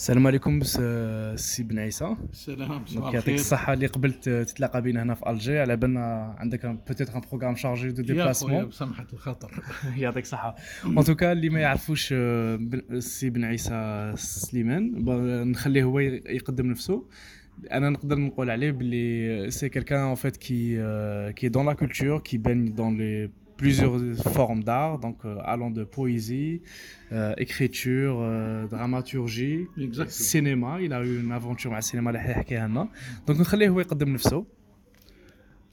السلام عليكم س- سي بن عيسى. السلام donc يعطيك الصحة اللي قبلت تتلاقى بينا هنا في الجي على بالنا عندك peut-être un programme chargé de déplacements بسمحة الخطر. يعطيك الصحة. en tout cas اللي ما يعرفوش آه، بن- سي بن عيسى سليمان نخليه هو يقدم نفسه. أنا نقدر نقول عليه باللي c'est quelqu'un qui euh, qui est dans la culture qui baigne dans les plusieurs formes d'art, donc euh, allant de poésie, euh, écriture, euh, dramaturgie, cinéma. Il a eu une aventure avec le cinéma. Donc, on va le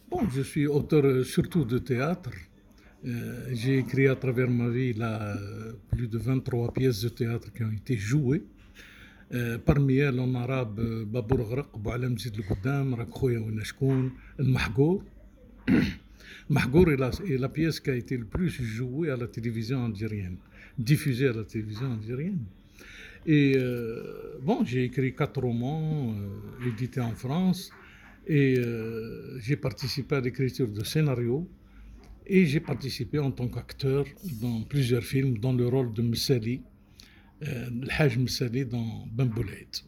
Bon, je suis auteur surtout de théâtre. J'ai écrit à travers ma vie là, plus de 23 pièces de théâtre qui ont été jouées. parmi elles en arabe Babour Zid le Goudam, El Mahgour. Mahgour est la, pièce qui a été le plus jouée à la télévision algérienne, diffusée à la télévision algérienne. Et euh, bon, j'ai écrit quatre romans euh, édités en France et euh, j'ai participé à l'écriture de scénarios et j'ai participé en tant qu'acteur dans plusieurs films, dans le rôle de Messali, le Hajj dans ben Bamboulette.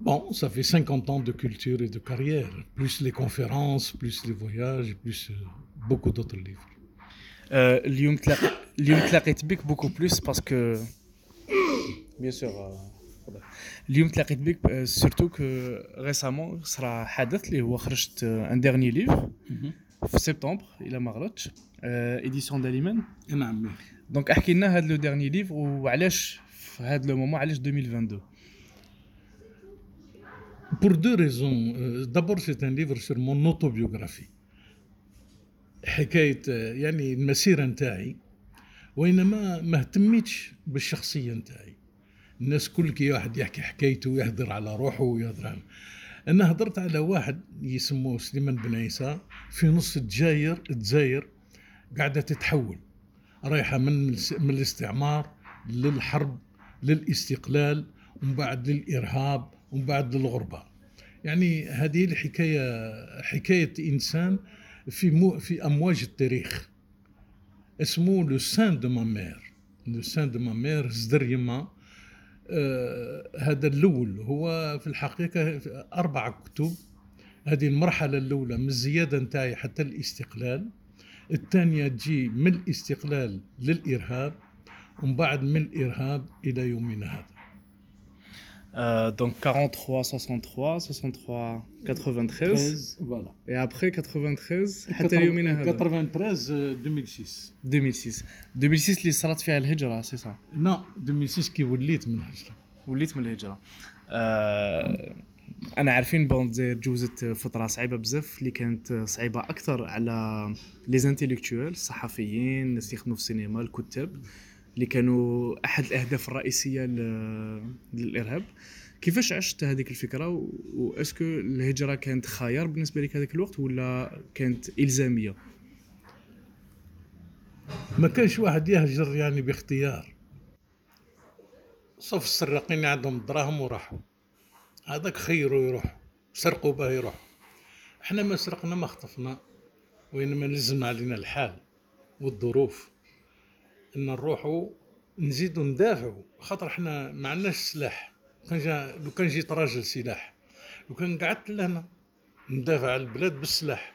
Bon, ça fait 50 ans de culture et de carrière, plus les conférences, plus les voyages, plus euh, beaucoup d'autres livres. Euh, Lyum Claritbik, beaucoup plus parce que. Bien sûr. Euh, Lyum Claritbik, surtout que récemment, sera Hadith, il a un dernier livre, en septembre, il a Marlotch, édition d'Aliman. Donc, Akina a le dernier livre, ou Alesh, le moment, Alesh 2022. Pour deux raisons. Euh, D'abord, c'est un livre sur mon autobiographie. حكاية يعني المسيرة نتاعي وإنما ما اهتميتش بالشخصية نتاعي الناس كل كي واحد يحكي حكايته ويهدر على روحه ويهدر أنا هدرت على واحد يسموه سليمان بن عيسى في نص الجزائر الجزائر قاعدة تتحول رايحة من من الاستعمار للحرب للاستقلال ومن بعد للإرهاب ومن بعد للغربة. يعني هذه الحكاية حكاية إنسان في مو في أمواج التاريخ. اسمه Le sein de ma mère Le sein de ma mère صدر يما. آه هذا الأول هو في الحقيقة أربع كتب. هذه المرحلة الأولى من الزيادة نتاعي حتى الاستقلال. الثانية تجي من الاستقلال للإرهاب. ومن بعد من الإرهاب إلى يومنا هذا. donc 43 63 63 93 voilà et après 93 حتى ليومنا هذا 93 2006 2006 2006 اللي صارت فيها الهجرة c'est صح لا 2006 كي وليت من هجرة وليت من الهجره آه أنا عارفين bon الجزائر جوزت فترة صعيبة بزاف اللي كانت صعيبة أكثر على لي الصحفيين الناس اللي يخدموا في السينما الكتاب. اللي كانوا أحد الأهداف الرئيسية للإرهاب. كيفاش عشت هذيك الفكرة؟ وأسكو الهجرة كانت خيار بالنسبة لك هذاك الوقت ولا كانت إلزامية؟ ما كانش واحد يهجر يعني باختيار. صف السراقين عندهم دراهم وراحوا. هذاك خيروا يروح سرقوا به يروح. إحنا ما سرقنا ما خطفنا وإنما لزم علينا الحال والظروف. ان نروحوا نزيدوا ندافعوا خاطر إحنا ما عندناش سلاح. كان جا لو كان جيت راجل سلاح لو كان قعدت لهنا ندافع على البلاد بالسلاح.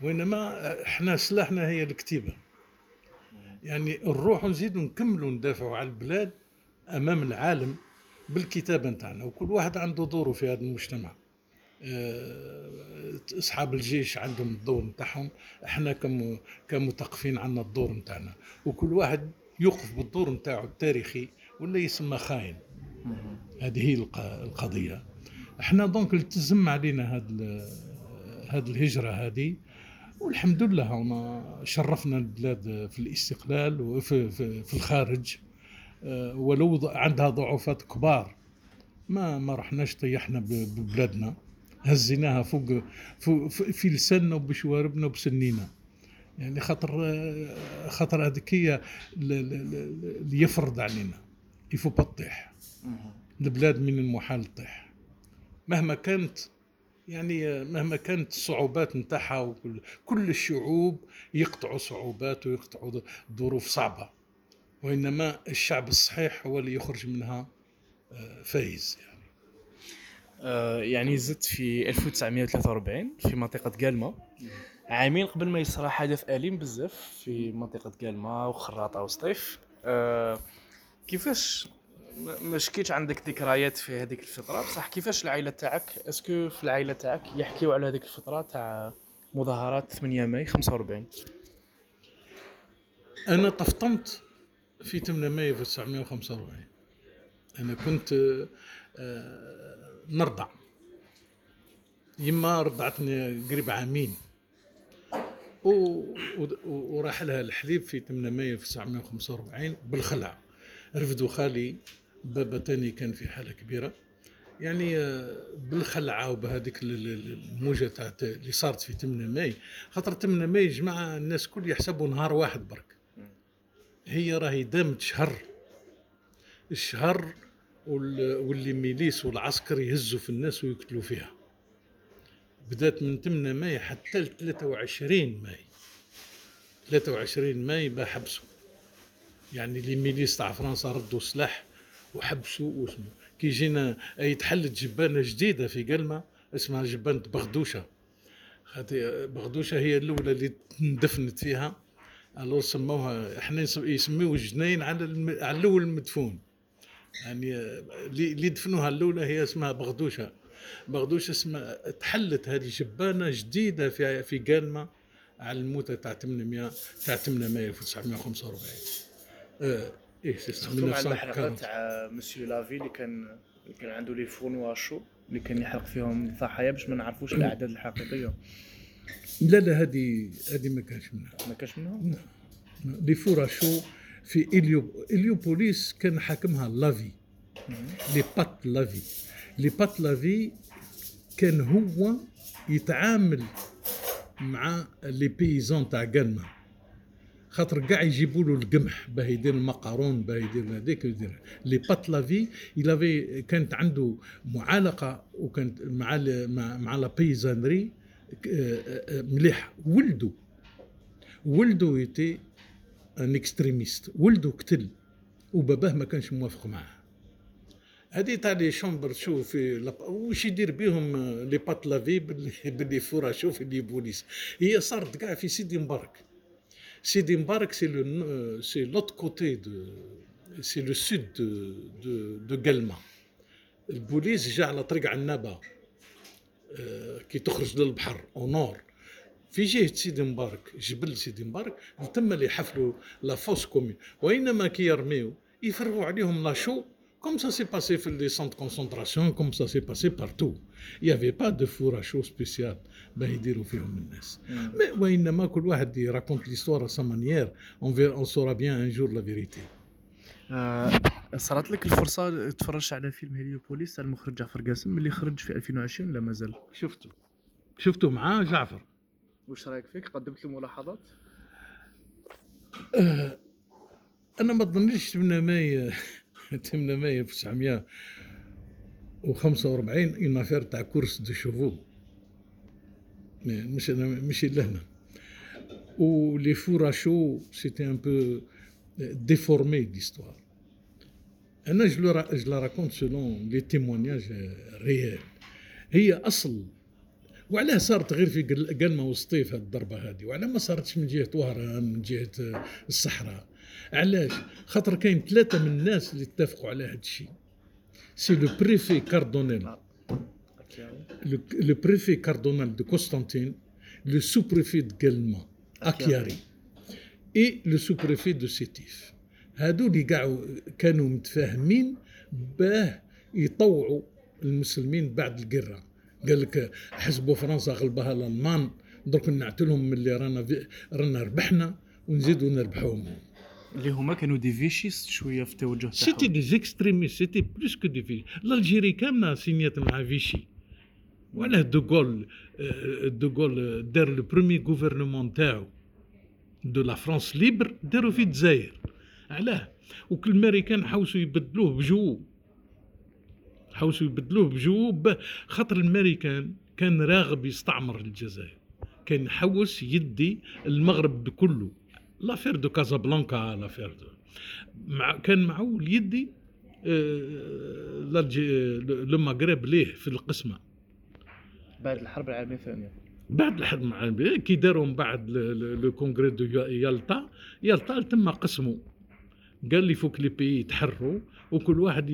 وإنما إحنا سلاحنا هي الكتيبة. يعني نروحوا نزيدوا نكملوا ندافعوا على البلاد أمام العالم بالكتابة نتاعنا. وكل واحد عنده دوره في هذا المجتمع. أصحاب الجيش عندهم الدور نتاعهم إحنا كم كمثقفين عندنا الدور نتاعنا. وكل واحد يوقف بالدور نتاعو التاريخي ولا يسمى خاين. هذه هي الق- القضية. إحنا دونك التزم علينا هذا هذه الهجرة هذه والحمد لله هنا شرفنا البلاد في الاستقلال وفي في, في الخارج. آه، ولو عندها ضعفات كبار ما ما رحناش طيحنا ببلادنا. هزيناها فوق, فوق في لساننا وبشواربنا وبسنينا. يعني خاطر خاطر هذيك هي ال- ال- ال- اللي يفرض علينا. يفو تطيح البلاد من المحال تطيح مهما كانت يعني مهما كانت الصعوبات نتاعها وكل كل الشعوب يقطعوا صعوبات ويقطعوا ظروف صعبة. وإنما الشعب الصحيح هو اللي يخرج منها آه، فايز يعني. يعني زدت في 1943 في منطقة قالمة عامين قبل ما يصرى حدث أليم بزاف في منطقة قالمة وخراطة وسطيف. آه، كيفاش ما- شكيتش عندك ذكريات في هذيك الفترة؟ بصح كيفاش العائلة تاعك؟ اسكو في العائلة تاعك يحكيو على هذيك الفترة تاع مظاهرات 8 ماي 45 أنا طفطمت في 8 مايو 1945 أنا كنت آه، نرضع. يما رضعتني قريب عامين. و... و... وراح لها الحليب في 8 مايو 1945 بالخلع. رفدوا خالي بابا تاني كان في حالة كبيرة. يعني آه، بالخلعه وبهذيك ال- ال- الموجة تاعت اللي صارت في 8 ماي خاطر 8 ماي جماعة الناس كل يحسبوا نهار واحد برك. هي راهي دامت شهر. الشهر و les milices والعسكر يهزوا في الناس ويقتلوا فيها. بدات من 8 ماي حتى ل 23 ماي. 23 ماي بحبسوا يعني les milices تاع فرنسا ردوا سلاح وحبسوا واسمه كي جينا أي تحلت جبانة جديدة في قلمة اسمها جبانة بغدوشة. خاطر بغدوشة هي الأولى اللي اندفنت فيها. alors سموها إحنا يس- يسميوه الجنين على. على الأول المدفون. يعني اللي دفنوها الأولى هي اسمها بغدوشة. بغدوشة اسمها تحلت هذه جبانة جديدة في في قالمه على الموتة تاع 800 تاع 8 مايو 1945 آه إيه سي خصوصا على الحلقات تاع monsieur Lavie اللي كان اللي كان عنده les fours à chaux اللي كان يحرق فيهم الضحايا باش ما نعرفوش الأعداد الحقيقية. لا لا هذه هذه ما كانش منها. ما كاش منهم les fours à chaux في Hélio Héliopolis كان حاكمها Lavie. les pâtes Lavie. les pâtes Lavie كان هو يتعامل مع les paysans تاع قلمة خاطر كاع يجيبوا له القمح باه يدير المقارون باه يدير هذيك يدير. لي بات لافي يلافي كانت عنده معالقه وكانت مع مع, مع لا بيزانري مليح. ولده ولده يتي ان اكستريميست ولده قتل وباباه ما كانش موافق معاه. هذه تاع لي شومبر شو في لاب- واش يدير بهم لي بات لافي باللي فورا شو في لي بوليس. هي صارت كاع في سيدي مبارك. سيدي مبارك c'est le c'est l'autre côté de c'est le sud de de de قلمه Héliopolis جا على طريق عنابة آه، كي تخرج للبحر au nord في جهة سيدي مبارك جبل سيدي مبارك تم اللي يحفروا la fosse commune وإنما كي يرميو يفرغوا عليهم la chaux. comme ça s'est passé في les centres de concentration comme ça s'est passé partout y avait pas de fours à chaux spécial باه يديروا فيهم الناس mais وإنما كل واحد ي raconte l'histoire à sa manière on saura bien un jour la vérité صارت لك الفرصة تفرجت على فيلم هيليوبوليس تاع المخرج جعفر قاسم اللي خرج في 2020 لا مازال شفته شفته مع جعفر. واش رايك فيك؟ قدمت له ملاحظات؟ أنا ما ظنيتش 8 ماي 8 ماي 1945 une affaire تاع course de chevaux مش أنا مش لهنا و لي فورا شو c'était un peu déformer l'histoire أنا je la raconte selon les témoignages réels. هي أصل وعلاه صارت غير في قل- قلمة وسطيف هاد الضربة هذه وعلاه ما صارتش من جهة وهران من جهة آه، الصحراء. علاش؟ خاطر كاين ثلاثة من الناس اللي اتفقوا على هذا الشيء. c'est le préfet Cardonnel. le, le préfet Cardonnel de Constantine, le sous-préfet de Guelma, Achiary, et le sous-préfet de Sétif. هادو اللي كاع كانوا متفاهمين باه يطوعوا المسلمين بعد القرة قال لك حسبوا فرنسا غلبها الألمان. درك نعتلهم من اللي رانا في- رانا ربحنا ونزيدوا نربحوهم. اللي هما كانوا des vichystes شوية في التوجه c'était تاعهم des extrémistes c'était plus que des Vichy l'Algérie كامله signat مع فيشي وعلاه دوغول دوغول دار le premier gouvernement تاعو de la France libre داروا في الجزائر علاه وكل الامريكان حوسوا يبدلوه بجو حوسوا يبدلوه بجو خاطر الامريكان كان راغب يستعمر الجزائر. كان حوس يدي المغرب كله l'affaire de Casablanca l'affaire de. مع كان معه اليدي آه، le مغرب ليه في القسمة. بعد الحرب العالمية الثانية. بعد الحرب العالمية كي داروا من بعد le congrès de يا- يالطا يالطا تم قسموا قال لي faut que les pays يتحرروا وكل واحد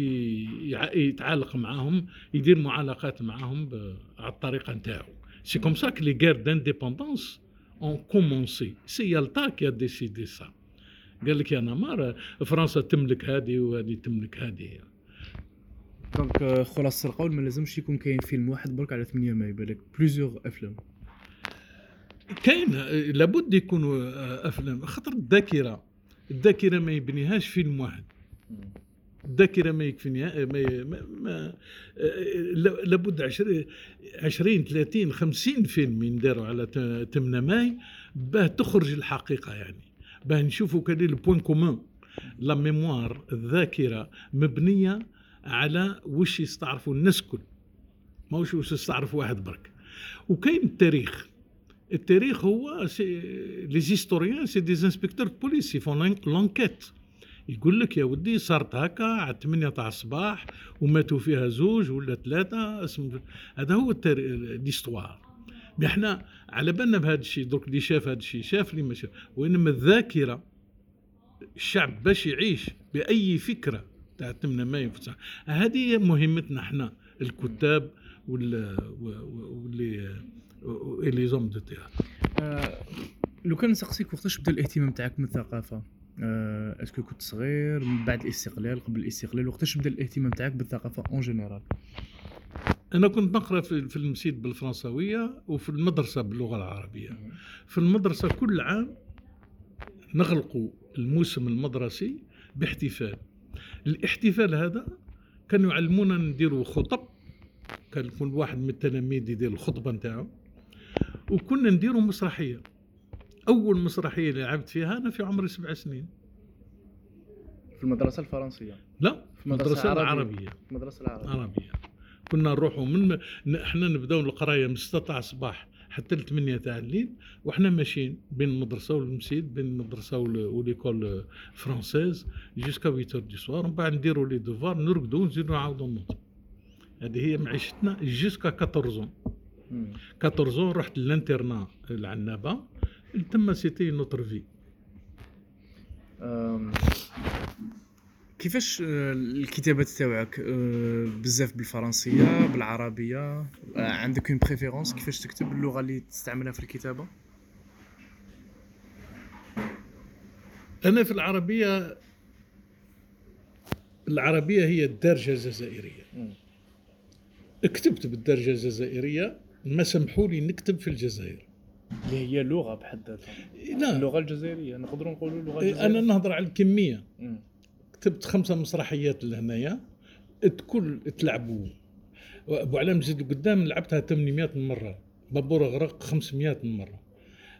يتعالق معاهم يدير معالقات معاهم على الطريقة نتاعو. c'est comme ça les guerres d'indépendance ont commencé c'est Yalta qui décidait ça قال لك يا نمار فرنسا تملك هذه وهذه تملك هذه. donc آه، خلاصة القول ما لازمش يكون كاين فيلم واحد برك على 8 ماي بالك plusieurs أفلام. كاين لابد يكونوا آه، أفلام. خاطر الذاكرة. الذاكرة ما يبنيهاش فيلم واحد. الذاكرة ما يكفيني ما, ما, ما لا- لابد 20 20 30 50 فيلم ينداروا على 8 ماي باه تخرج الحقيقة يعني. باه نشوفوا كان ال point commun la mémoire الذاكره مبنيه على وش يستعرفوا الناس كل. ماهوش وش يستعرف واحد برك. وكاين التاريخ. التاريخ هو les historiens c'est des inspecteurs police ils font l'enquête يقول لك يا ودي صارت هكا على 8 تاع الصباح وماتوا فيها زوج ولا ثلاثة اسم هذا هو l'histoire إحنا على بالنا بهذا الشيء درك اللي شاف هذا الشيء شاف اللي ما شاف. وإنما الذاكرة الشعب باش يعيش بأي فكرة تاع 8 مايو في الساعة. هذه مهمتنا إحنا الكتاب وال واللي ال les hommes de آه، لو كان نسقسيك وقتاش بدا الاهتمام تاعك بالثقافه آه، est-ce que كنت صغير من بعد الاستقلال قبل الاستقلال وقتاش بدا الاهتمام تاعك بالثقافة en général أنا كنت نقرأ في في المسيد بالفرنسويه وفي المدرسة باللغة العربية. في المدرسة كل عام نغلقوا الموسم المدرسي باحتفال. الاحتفال هذا كانوا يعلمونا نديروا خطب كان كل واحد من التلاميذ يدير الخطبة نتاعو. وكنا نديروا مسرحية. أول مسرحية اللي لعبت فيها أنا في عمري سبع سنين. في المدرسة الفرنسية؟ لا في المدرسة. العربية. في المدرسة العربية. عربية كنا نروحوا من م... إحنا نبداو القراية من 6 تاع الصباح حتى ل 8 تاع الليل وحنا ماشيين بين المدرسة والمسيد بين المدرسة وليكول française jusqu'à 8 heures du soir ومن بعد نديروا les devoirs نرقدوا ونزيدوا نعاودوا نوضوا هذه هي معيشتنا jusqu'à 14 مم. 14 رحت لل internat العنابة. تما c'était notre vie. كيفاش آه، الكتابات تاوعك؟ آه، بزاف بالفرنسية بالعربية. آه، عندك une préférence كيفاش تكتب اللغة اللي تستعملها في الكتابة؟ أنا في العربية العربية هي الدارجه الجزائرية. كتبت بالدرجة الجزائرية. ما سمحوا لي نكتب في الجزائر. اللي هي لغة بحد ذاتها. لا. اللغة الجزائرية نقدروا نقولوا اللغة أنا الجزائرية. نهضر على الكمية. كتبت خمسة مسرحيات لهنايا الكل تلعبوا ابو علام زيد قدام لعبتها 800 مرة. بابور غرق 500 مرة.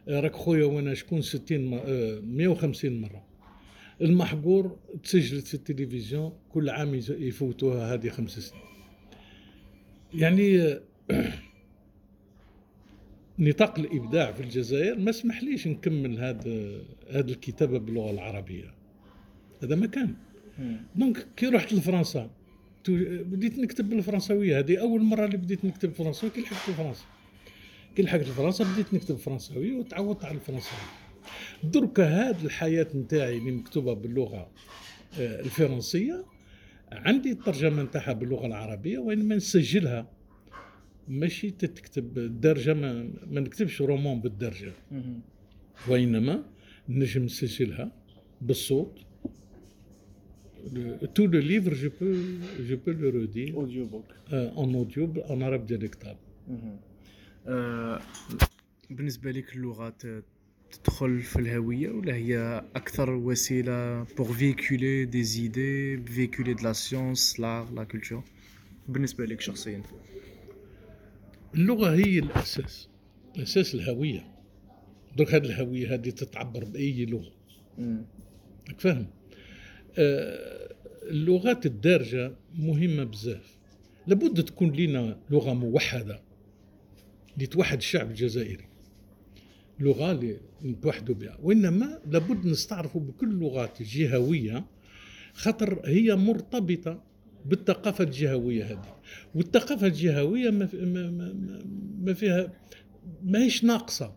آه، راك خويا وأنا شكون 60 م- آه، 150 مرة. المحقور تسجلت في التلفزيون كل عام يفوتوها هذه خمس سنين. يعني آه، نطاق الإبداع في الجزائر ما سمحليش نكمل هذا هذه الكتابة باللغة العربية. هذا ما كان. donc كي رحت لفرنسا بديت نكتب بالفرنساوية. هذه أول مرة اللي بديت نكتب فرنساوي. كي لحقت لفرنسا كي لحقت لفرنسا بديت نكتب فرنساوي وتعودت على الفرنساوي. درك هذه الحياة نتاعي اللي مكتوبة باللغة آه، الفرنسية عندي الترجمه نتاعها باللغة العربية وإنما نسجلها ماشي تتكتب الدرجه ما, ما نكتبش roman بالدرجة. مم. وإنما نجم نسجلها بالصوت. Tout le livre je peux je peux le redire. audio book euh, en audio en arabe dialectal مهم. آه، بالنسبة لك اللغة ت- تدخل في الهوية ولا هي أكثر وسيلة pour véhiculer des idées véhiculer de la science l'art la culture بالنسبة لك شخصيا. اللغة هي الأساس أساس الهوية. درك هذه الهوية هذه تتعبر بأي لغة. راك فاهم؟ آه اللغات الدارجة مهمة بزاف. لابد تكون لنا لغة موحدة. لتوحد الشعب الجزائري لغة اللي نتوحدوا بها. وإنما لابد نستعرفوا بكل اللغات الجهويه خاطر هي مرتبطة بالثقافة الجهوية هذه. والثقافة الجهوية ما, ما, ما, ما فيها ماهيش ناقصة.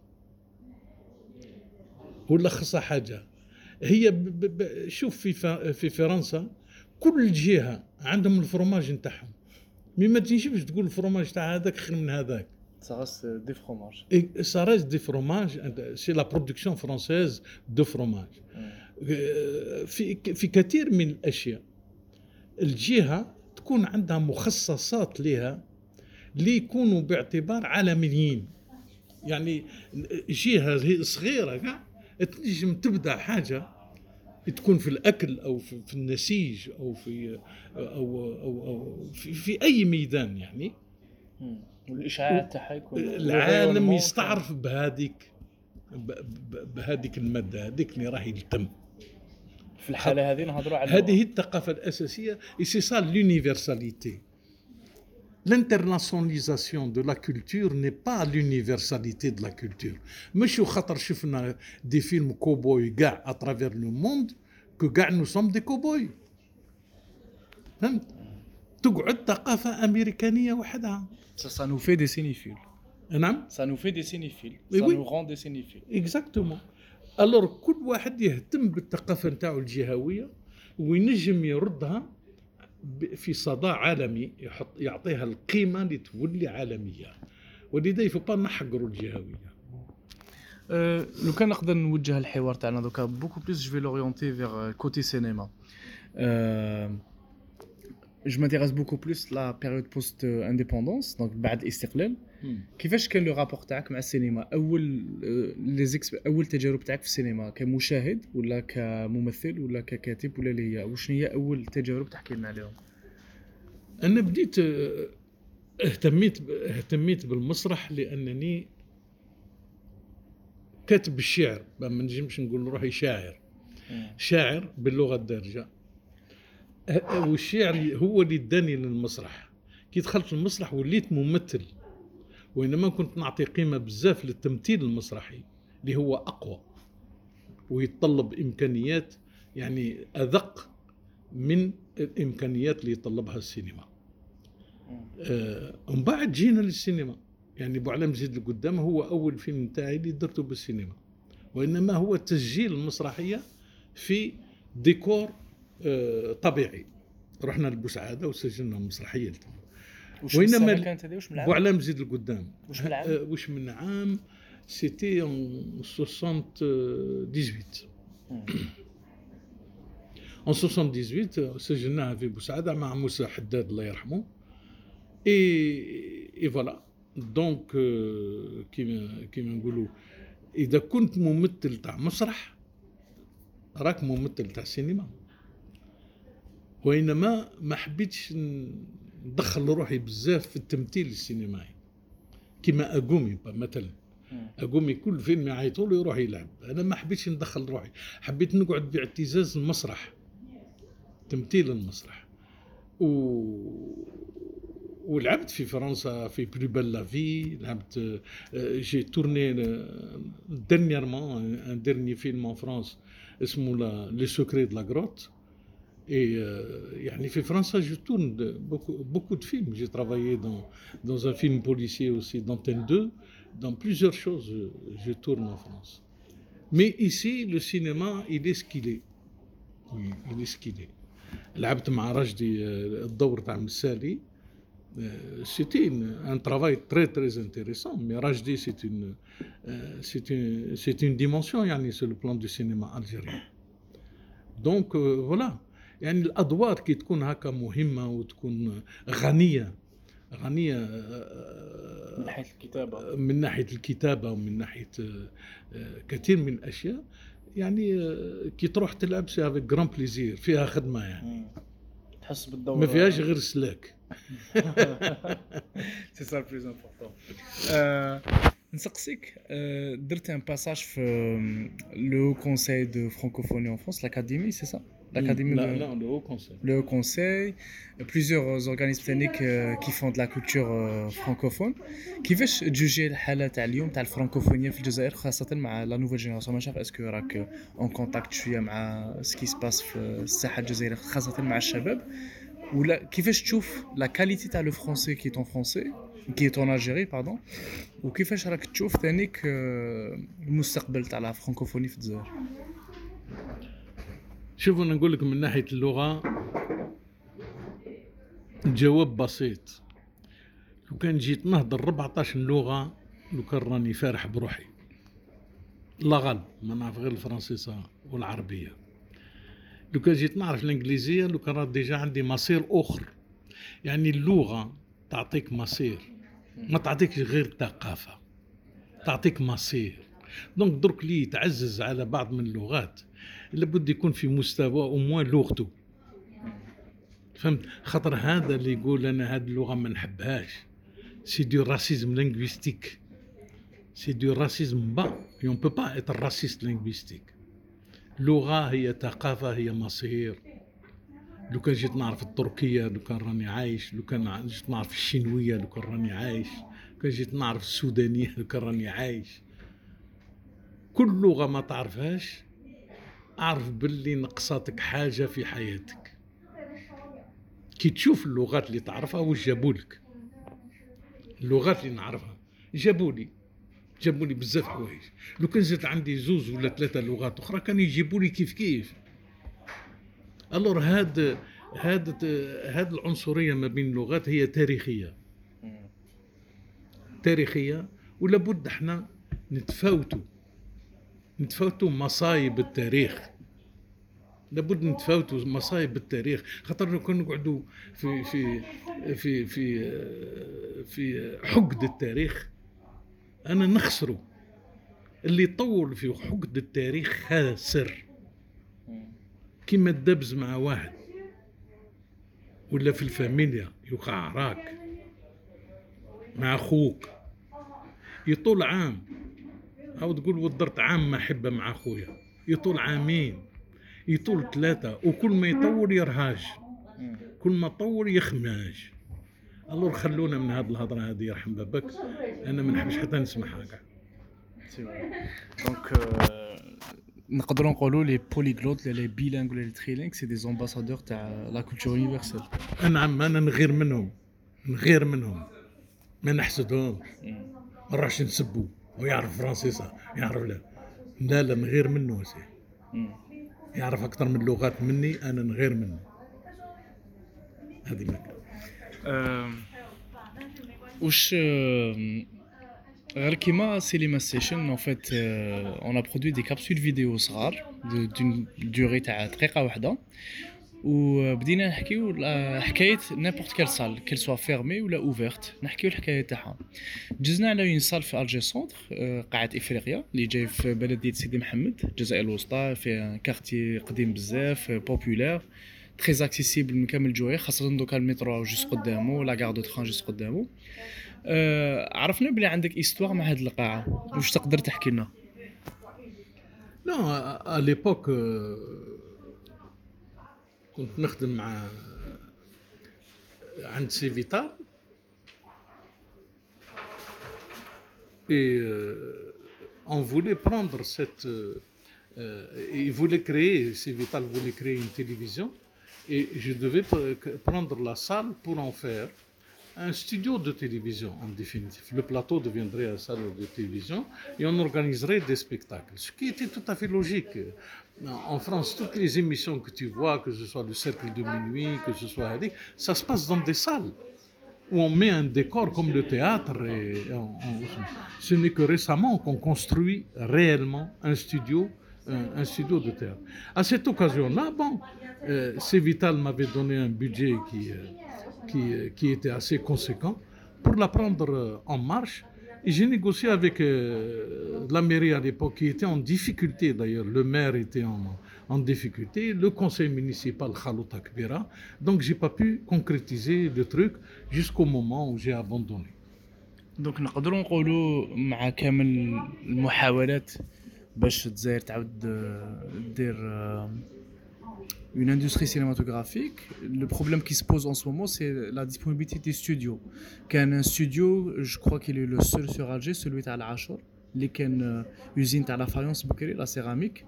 ولا خصها حاجة. هي ب ب شوف في في فرنسا كل جهة عندهم الفرماج نتاعهم. مي ما تجيش تقول الفرماج تاع هذاك خير من هذاك. Ça reste des fromages. Et ça reste des fromages, c'est la production française de في كثير من الاشياء الجهة تكون عندها مخصصات لها اللي يكونوا باعتبار عالميين. يعني جهة صغيرة كاع تنجم تبدأ حاجة تكون في الأكل أو في, النسيج أو في أو أو, أو في, في أي ميدان يعني. والاشعاع تاعها يكون العالم يستعرف بهذيك بهذيك المادة هذيك اللي راهي التم et c'est ça l'universalité L'internationalisation de la culture n'est pas l'universalité de la culture. Monsieur Khatar Chifna, des films cow-boys gars à travers le monde, que gars nous sommes des cow-boys. Hein? Ça, ça nous fait des cinéphiles. Hein? Ça nous fait des cinéphiles. Ça nous rend des cinéphiles. Exactement. الور كل واحد يهتم بالثقافة نتاعو الجهوية وينجم يردها في صدى عالمي يحط يعطيها القيمة اللي تولي عالمية. ولذا يفو با نحقروا الجهوية. أه لو كان نقدر نوجه الحوار تاعنا donc beaucoup plus je vais l'orienter vers côté cinéma أه m'intéresse beaucoup plus la période post-indépendance donc بعد الاستقلال. كيفاش كان le rapport تاعك مع السينما؟ أول les ex- أول تجارب تاعك في السينما كمشاهد ولا كممثل ولا ككاتب ولا اللي هي وشنو هي أول تجارب تحكي لنا عليهم أنا بديت آه، اهتميت اهتميت بالمسرح لأنني كاتب الشعر ما نجمش نقول روحي شاعر. شاعر باللغة الدارجة. والشعر هو اللي اداني للمسرح. كي دخلت المسرح وليت ممثل وإنما كنت نعطي قيمة بزاف للتمثيل المسرحي اللي هو أقوى ويتطلب إمكانيات يعني ادق من الإمكانيات اللي يطلبها السينما. آه، ومن بعد جينا للسينما. يعني بوعلم زيد القدام هو أول فيلم تاعي اللي درته بالسينما. وإنما هو تسجيل المسرحيه في ديكور آه، طبيعي. رحنا لبوسعاده وسجلنا السنة ال- كانت هذه؟ وش من العام؟ بوعلام زيد القدام. وش من العام؟ آه، وش من عام؟ c'était en 78 مم. En 78 سجلناها في بوسعادة مع موسى حداد الله يرحمه. et et voilà donc كيما كيما نقولوا إذا كنت ممثل تاع مسرح راك ممثل تاع سينما. وإنما ما حبيتش ندخل روحي بزاف في التمثيل السينمائي. كيما أقومي مثلا. أقومي كل فيلم يعيطوا له يروح يلعب. أنا ما حبيتش ندخل روحي. حبيت نقعد باعتزاز المسرح. تمثيل المسرح. و... ولعبت في فرنسا في Plus belle la vie لعبت j'ai tourné dernièrement un dernier film en France اسمه Le secret de la grotte Et euh, fait français, je tourne beaucoup, de films. J'ai travaillé dans, un film policier aussi, dans d'Antenne 2. Dans plusieurs choses, je, tourne en France. Mais ici, le cinéma, il est ce qu'il est. Oui, il est ce qu'il est. لعبت مع رشدي الدور تاع c'était un travail très très intéressant mais Rajdi euh, c'est une c'est une une dimension yani, sur le plan du cinéma algérien donc euh, voilà يعني الأدوار كي تكون هكا مهمة وتكون غنية غنية آه، من حيث الكتابة. من ناحية الكتابة ومن ناحية آه، كثير من الأشياء. يعني آه، كي تروح تلعب c'est avec grand plaisir فيها خدمة يعني. تحس بالدور ما فيهاش غير سلاك. c'est ça plus important نسقسيك درت un passage في لو كونساي دو فرانكوفوني اون فرانس لاكاديمي سي سا l'Académie de... Le Haut Conseil. Le Haut Conseil, plusieurs organismes techniques euh, qui font de la culture euh, francophone. Qui veut juger le halat à Lyon, francophonie la nouvelle est euh, en contact avec ce qui se passe dans la qui fait la qualité de français qui est en Algérie, pardon, ou qui fait le le la francophonie شوف أنا نقول لك من ناحية اللغة الجواب بسيط. لو كان جيت نهضر 14 لغة لو كان راني فارح بروحي. لا غالب ما نعرف غير الفرنسيسة والعربية. لو كان جيت نعرف الإنجليزية لو كان ديجا عندي مصير أخر. يعني اللغة تعطيك مصير ما تعطيكش غير ثقافه تعطيك مصير. donc درك لي تعزز على بعض من اللغات. لابد يكون في مستوى au moins لغته. فهمت؟ خاطر هذا اللي يقول أنا هذه اللغة ما نحبهاش. c'est du racisme linguistique c'est du racisme pas on peut pas être raciste linguistique لغه هي ثقافة هي مصير. لو كان جيت نعرف التركية لو كان راني عايش. لو كان جيت نعرف الشينويه لو كان راني عايش. لو كان جيت نعرف السودانية لو كان راني عايش. كل لغة ما تعرفهاش أعرف باللي نقصاتك حاجة في حياتك. كي تشوف اللغات اللي تعرفها واش جابولك. اللغات اللي نعرفها. جابولي. جابوا لي بزاف حوايج. لو كان زدت عندي زوز ولا ثلاثة لغات أخرى كانوا يجيبوا لي كيف كيف. ألور هاد هاد هاد العنصرية ما بين اللغات هي تاريخية. تاريخية ولا بد إحنا نتفاوتوا نتفاوتوا مصايب التاريخ. لابد نتفاوتوا مصايب التاريخ. خاطر لو كان نقعدوا في في في في في حقد التاريخ أنا نخسره اللي طول في حقد التاريخ خاسر كيما الدبز مع واحد. ولا في الفاميليا يوقع عراك مع أخوك. يطول عام. أو تقول ودرت عام ما حبه مع خويا يطول عامين يطول ثلاثة وكل ما يطول يرهاج. كل ما طول يخماج. الله خلونا من هذه الهضرة هذه يرحم بابك أنا ما نحبش حتى نسمعها كاع donc نقدروا نقولوا les polyglottes les bilingues ولا les trilingues c'est des ambassadeurs تاع la culture universelle نعم أنا نغير منهم. نغير منهم. ما نحسدهمش. ما نروحش نسبو ويعرف فرنسيسا يعرف لا. لا لا نغير منه سي يعرف أكثر من لغات مني أنا نغير منه. هذه مكة واش غير كيما Cinema Station en fait on a produit des capsules vidéo صغار d'une durée تاع دقيقة واحدة. وبدينا نحكيو حكاية n'importe quelle salle qu'elle soit fermée ولا ouverte نحكيو الحكاية تاعها. جزنا على une salle في Alger centre قاعة افريقيا اللي جاي في بلديه سيدي محمد الجزائر الوسطى في quartier قديم بزاف populaire très accessible من كامل الجوية خاصة دوكا المترو juste قدامه la gare de train juste قدامه أه عرفنا بلي عندك استوار مع هاد القاعة. واش تقدر تحكي لنا؟ نو ا ليبوك كنت نخدم مع عند et euh, on voulait prendre cette euh, euh ils voulaient créer Civital voulait créer une télévision et je devais prendre la salle pour en faire un studio de télévision en définitive. Le plateau deviendrait une salle de télévision et on organiserait des spectacles, ce qui était tout à fait logique. En France, toutes les émissions que tu vois, que ce soit le cercle de minuit, que ce soit ça se passe dans des salles où on met un décor comme le théâtre. Ce n'est que récemment qu'on construit réellement un studio, un, un studio de théâtre. À cette occasion-là, bon, euh, Vital m'avait donné un budget qui, euh, qui, était assez conséquent, pour la prendre euh, en marche. J'ai négocié avec euh, la mairie à l'époque qui était en difficulté d'ailleurs. Le maire était en, en difficulté, le conseil municipal Khalouta Kbira. Donc j'ai pas pu concrétiser le truc jusqu'au moment où j'ai abandonné. Donc نقدروا نقولوا مع كامل المحاولات باش الجزائر تعاود دير une industrie cinématographique, le problème qui se pose en ce moment, c'est la disponibilité des studios. Qu'un un studio, je crois qu'il est le seul sur Alger, celui à l'Achor, les une usine à la faïence la céramique,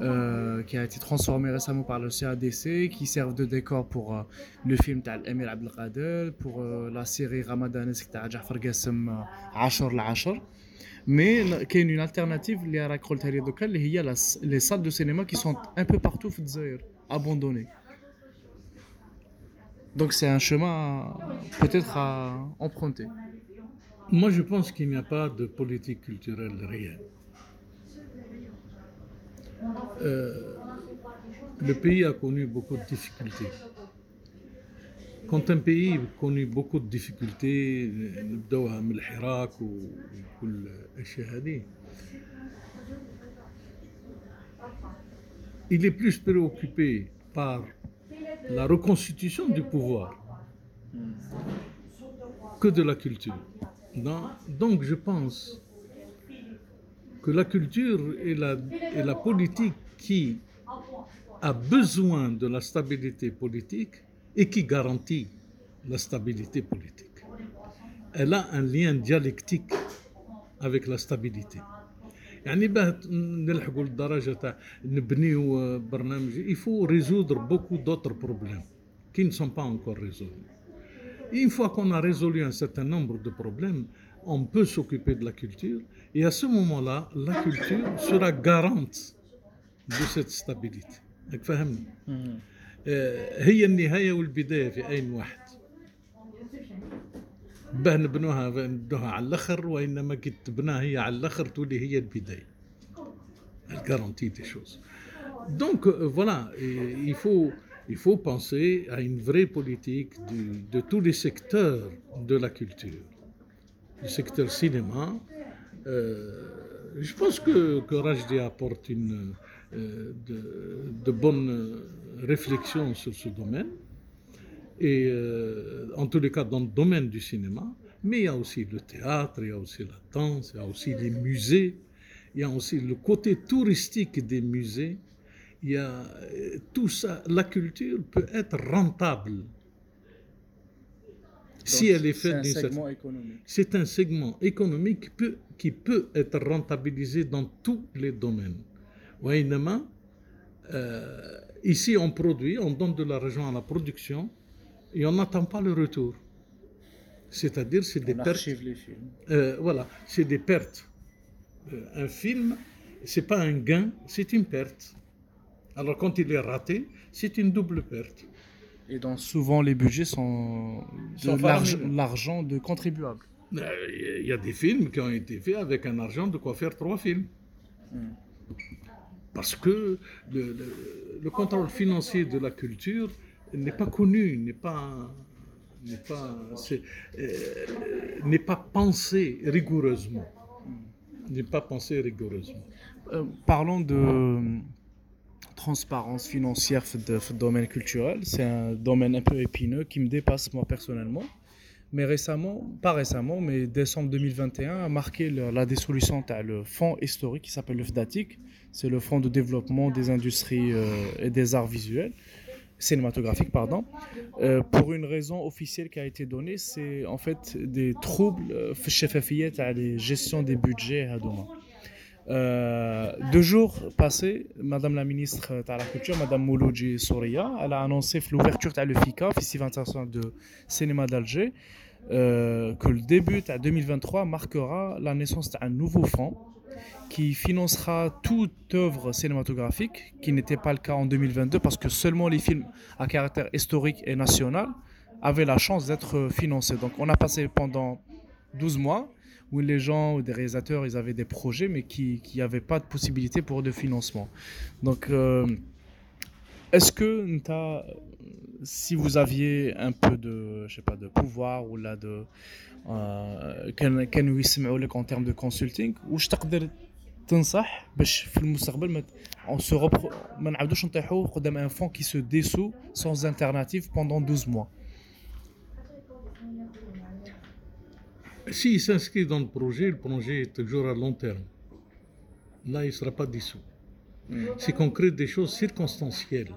euh, qui a été transformée récemment par le CADC, qui servent de décor pour euh, le film d'Emir Abdelkader, pour euh, la série ramadanesque de Jafar Gassem l'Achor mais il y a une alternative il y a les salles de cinéma qui sont un peu partout au Zaire, abandonnées. Donc c'est un chemin peut-être à emprunter. Moi je pense qu'il n'y a pas de politique culturelle réelle. Euh, le pays a connu beaucoup de difficultés. Quand un pays connaît beaucoup de difficultés, il est plus préoccupé par la reconstitution du pouvoir que de la culture. Donc je pense que la culture et la, et la politique qui a besoin de la stabilité politique et qui garantit la stabilité politique. Elle a un lien dialectique avec la stabilité. Bah, il faut résoudre beaucoup d'autres problèmes qui ne sont pas encore résolus. Une fois qu'on a résolu un certain nombre de problèmes, on peut s'occuper de la culture et à ce moment-là, la culture sera garante de cette stabilité. Vous comprenez هي النهاية والبداية في واحد. il faut il faut penser à une vraie politique de, tous les secteurs de la culture. Le secteur cinéma euh, je pense que que Rajdi apporte une de, de bonnes réflexions sur ce domaine et euh, en tous les cas dans le domaine du cinéma, mais il y a aussi le théâtre, il y a aussi la danse, il y a aussi les musées, il y a aussi le côté touristique des musées, il y a euh, tout ça. La culture peut être rentable si elle est faite C'est un segment économique. C'est un segment économique qui peut, qui peut être rentabilisé dans tous les domaines. Euh, ici, on produit, on donne de l'argent à la production et on n'attend pas le retour. C'est-à-dire, c'est des pertes. Les films. Euh, voilà, c'est des pertes. Euh, un film, c'est pas un gain, c'est une perte. Alors, quand il est raté, c'est une double perte. Et donc, souvent, les budgets sont de l'argent de contribuables. Euh, il y a des films qui ont été faits avec un argent de quoi faire trois films. Hmm. Parce que le, le- le contrôle financier de la culture n'est pas connu, n'est pas, n'est pas, euh, pas pensé rigoureusement. N'est pas pensé rigoureusement. Euh, parlons de euh, transparence financière dans le domaine culturel. C'est un domaine un peu épineux qui me dépasse moi personnellement. Mais récemment, pas récemment, mais décembre 2021 a marqué la dissolution le fonds historique qui s'appelle le FDATIC. C'est le fonds de développement des industries euh, et des arts visuels cinématographiques, pardon, euh, pour une raison officielle qui a été donnée, c'est en fait des troubles euh, chez Fafiet à la gestion des budgets à Douma. Euh, deux jours passés, Madame la ministre de la Culture, Madame Mouloudji Souria, elle a annoncé l'ouverture de le FICA, Festival international de cinéma d'Alger, euh, que le début de 2023 marquera la naissance d'un nouveau fonds qui financera toute œuvre cinématographique, qui n'était pas le cas en 2022 parce que seulement les films à caractère historique et national avaient la chance d'être financés. Donc on a passé pendant 12 mois où les gens, ou des réalisateurs, ils avaient des projets, mais qui n'avaient pas de possibilité pour de financement. Donc, euh, est-ce que si vous aviez un peu de, je sais pas, de pouvoir ou là de, euh, en termes de consulting, ou je تنصح باش في المستقبل ما on se repro... ما نعاودوش نطيحوا قدام un fonds qui se dessous sans alternative pendant 12 mois s'il s'inscrit dans le projet, le projet est toujours à long terme. Là, il ne sera pas dissous. C'est qu'on crée des choses circonstancielles.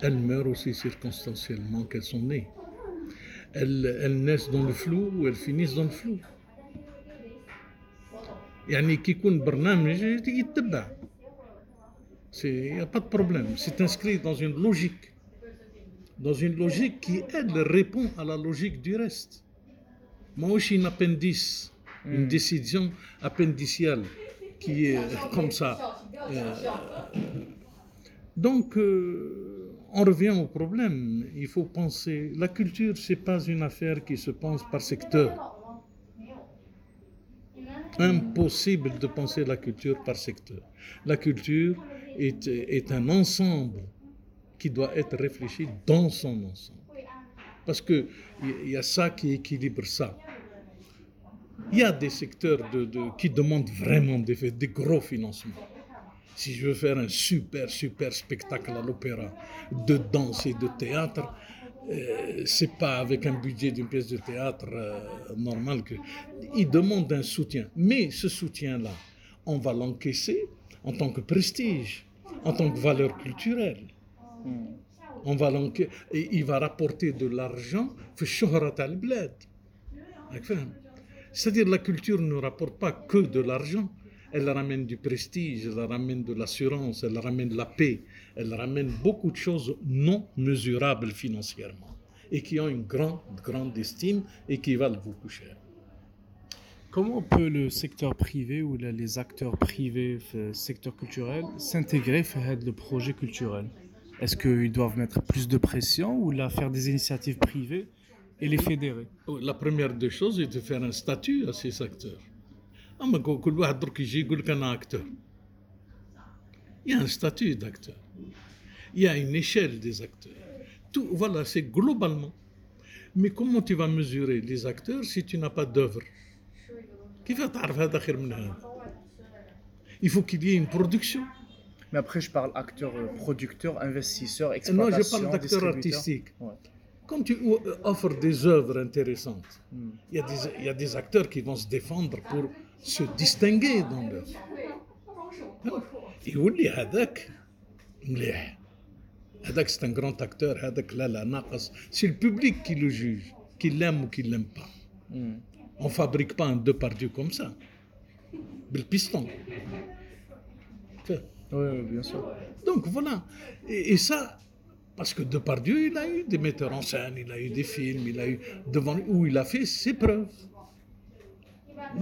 Elles meurent aussi circonstanciellement qu'elles sont nées. Elles, naissent dans le flou ou elles finissent dans le flou. il n'y a pas de problème. C'est inscrit dans une logique. Dans une logique qui, elle, répond à la logique du reste. Moi aussi, une appendice, une décision appendiciale qui est comme ça. Euh, donc, euh, on revient au problème. Il faut penser. La culture, c'est pas une affaire qui se pense par secteur. Impossible de penser la culture par secteur. La culture, est, est un ensemble qui doit être réfléchi dans son ensemble. Parce qu'il y a ça qui équilibre ça. Il y a des secteurs qui demandent vraiment des, gros financements. Si je veux faire un super, super spectacle à l'opéra de danse et de théâtre, euh, c'est pas avec un budget d'une pièce de théâtre euh, normal que. Il demande un soutien. Mais ce soutien-là, on va l'encaisser en tant que prestige, en tant que valeur culturelle. On va et il va rapporter de l'argent c'est-à-dire la culture ne rapporte pas que de l'argent, elle ramène du prestige, elle ramène de l'assurance, elle ramène la paix, elle ramène beaucoup de choses non mesurables financièrement et qui ont une grande, grande estime et qui valent beaucoup cher. Comment peut le secteur privé ou les acteurs privés le secteur culturel s'intégrer à le projet culturel? Est-ce qu'ils doivent mettre plus de pression ou là faire des initiatives privées et les fédérer? Oh, la première des choses est de faire un statut à ces acteurs. Ah, Il y a un statut d'acteur. Il y a une échelle des acteurs. Tout, voilà, c'est globalement. Mais comment tu vas mesurer les acteurs si tu n'as pas d'œuvre? Il faut qu'il y ait une production. Mais après, je parle acteur, euh, producteur, investisseur, exploitation, Non, je parle d'acteur artistique. Ouais. Quand tu euh, offres des œuvres intéressantes, hmm. il, y a des, acteurs qui vont se défendre pour se distinguer dans l'œuvre. يقول لي هذاك مليح هذاك سي ان غران اكتور هذاك لا لا ناقص سي البوبليك كي لو جوج كي l'aime ou qui l'aime pas. Hmm. On ne fabrique pas un deux par deux comme ça. بالبيستون oui, bien sûr. Donc voilà. Et, ça, parce que Depardieu, il a eu des metteurs en scène, il a eu des films, il a eu devant où il a fait ses preuves.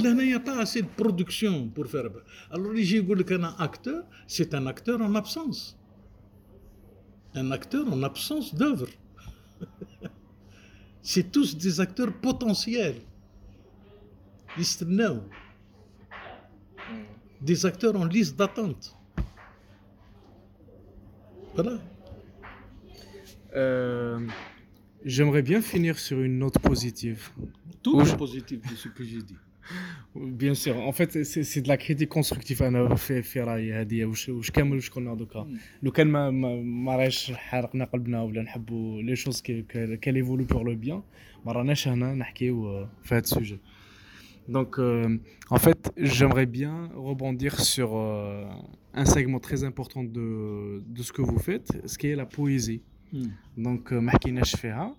Là, il n'y a pas assez de production pour faire. Alors, j'ai qu'un acteur, c'est un acteur en absence. Un acteur en absence d'œuvre. c'est tous des acteurs potentiels. Des acteurs en liste d'attente. Voilà. J'aimerais bien finir sur une note positive. Tout est positif de ce que j'ai dit. Bien sûr. En fait, c'est de la critique constructive. On a fait Ferrari, a dit, ou je ne sais pas, je connais en tout cas. Nous, quand on a fait les choses qu'elle évolue pour le bien, on a fait un sujet. Donc, euh, en fait, j'aimerais bien rebondir sur euh, un segment très important de, de, ce que vous faites, ce qui est la poésie. Mm. Donc, euh, Mahkina Shfeha,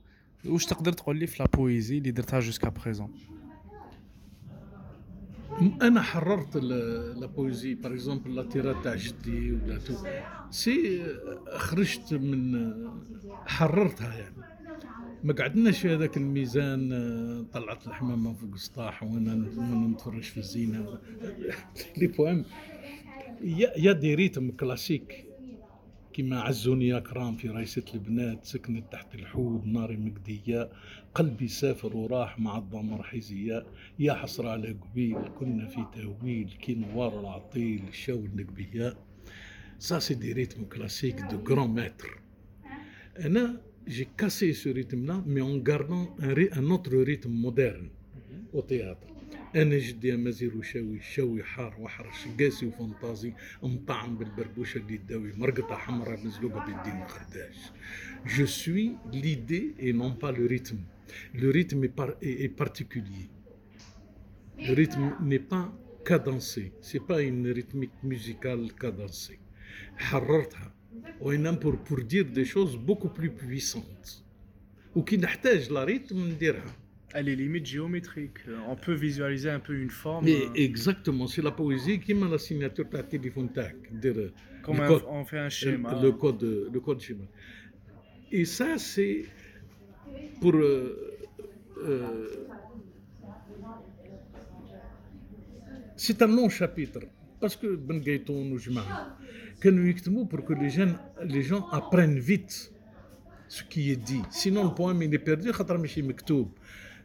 où je t'ai dit la poésie, l'hydrata jusqu'à présent. انا حررت لا بويزي باغ اكزومبل لا تيرا تاع جدي ولا تو سي خرجت من حررتها يعني ما قعدناش هذاك الميزان آه، طلعت الحمامة فوق السطاح وأنا نتفرج في الزينة. لي بوام y a des rythmes classiques. كما عزوني يا كرام في رايسة البنات سكنت تحت الحوض ناري مقدية قلبي سافر وراح مع الضمر حيزية يا حسرة على قبيل كنا في تهويل كي نوار العطيل الشو النقبية. ça c'est des rythmes classiques de grands maîtres أنا j'ai cassé ce rythme-là, mais en gardant un, autre rythme moderne au théâtre. انا جدي مازير وشاوي شاوي حار وحرش قاسي وفانتازي مطعم بالبربوشه اللي تداوي مرقطه حمراء مزلوقه بالدين الخرداش جو سوي ليدي اي نون با وإنما pour, pour dire des choses beaucoup plus puissantes. وكي نحتاج لا ريتم dira Elle est limite géométrique. On peut visualiser un peu une forme. Mais exactement, c'est la poésie qui m'a la signature de la téléphone euh, Comme un, code, on fait un schéma. Le code, le code schéma. Et ça, c'est pour euh, euh, c'est un long chapitre parce que Ben Gaëton nous pour que les, gens apprennent vite ce qui est dit. Sinon, le poème, il est perdu.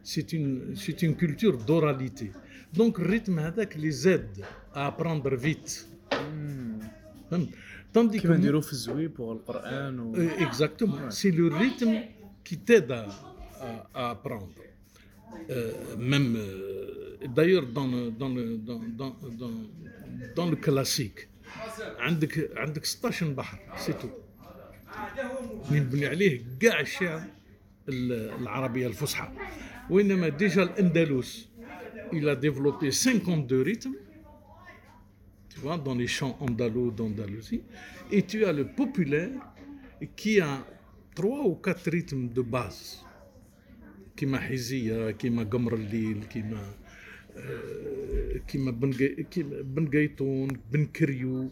C'est une, c'est une culture d'oralité. Donc, le rythme avec les aide à apprendre vite. Hmm. Tandis que. pour le Coran. Euh, exactement. C'est le rythme qui t'aide à, apprendre. Euh, même. Euh, d'ailleurs, dans le, dans, le, dans, dans, dans le classique, عندك عندك 16 بحر c'est tout. نبني عليه كاع الشعر العربية الفصحى. وإنما déjà الأندلس elle a développé 52 rythmes. tu vois dans les chants andalous d'Andalousie et tu as le populaire qui a 3 ou 4 rythmes de base كيما حيزيه كيما قمر الليل كيما كيما بن كيما بن قيطون بن كريو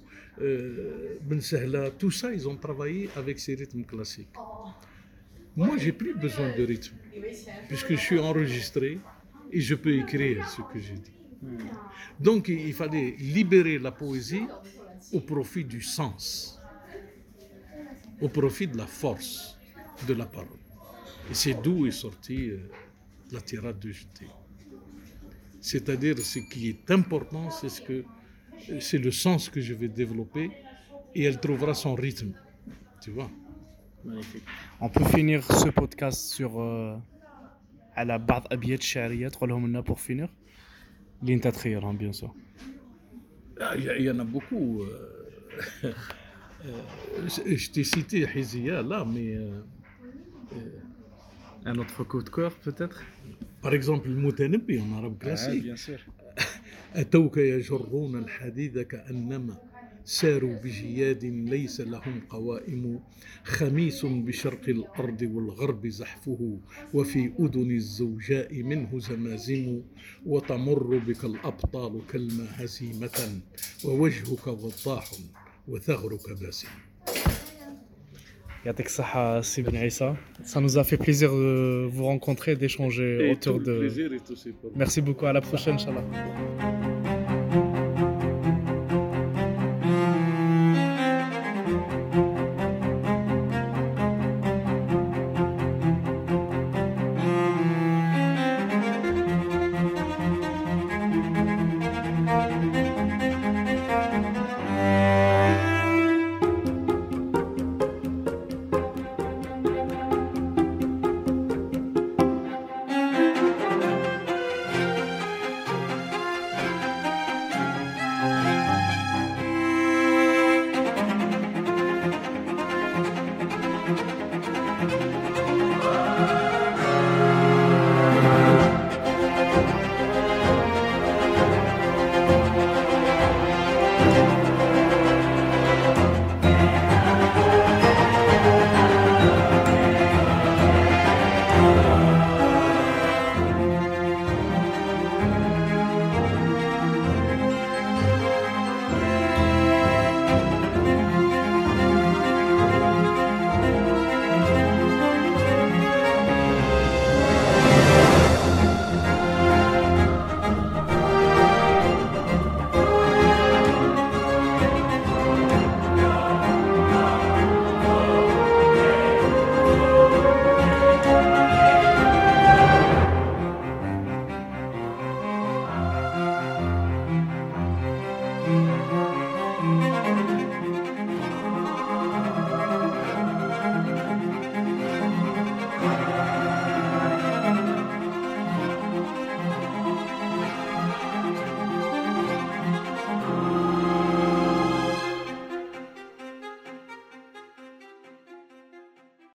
بن سهله تو سا ils ont travaillé avec ces rythmes classiques. Moi j'ai plus besoin de rythme puisque je suis enregistré et je peux écrire ce que j'ai dit. Donc il fallait libérer la poésie au profit du sens au profit de la force de la parole. Et c'est d'où est sortie euh, la tirade de Jeté. C'est-à-dire ce qui est important, c'est ce le sens que je vais développer et elle trouvera son rythme. Tu vois Magnifique. On peut finir ce podcast sur euh, à la بعض ابيات شعريه تقولهم pour finir اللي hein, bien sûr. Ah, il y en a beaucoup. Euh, euh, je t'ai cité Hizia là, mais un autre coup de cœur peut-être? En arabe Ah, classique. bien sûr. أتوك يجرون الحديد كأنما ساروا بجياد ليس لهم قوائم خميس بشرق الأرض والغرب زحفه وفي أذن الزوجاء منه زمازم وتمر بك الأبطال كالما هزيمة ووجهك وضاح وثغرك باسم Yatek Saha Sibin ben Issa. Ça nous a fait plaisir de vous rencontrer, d'échanger autour de. Plaisir Merci beaucoup, à la prochaine, Inch'Allah.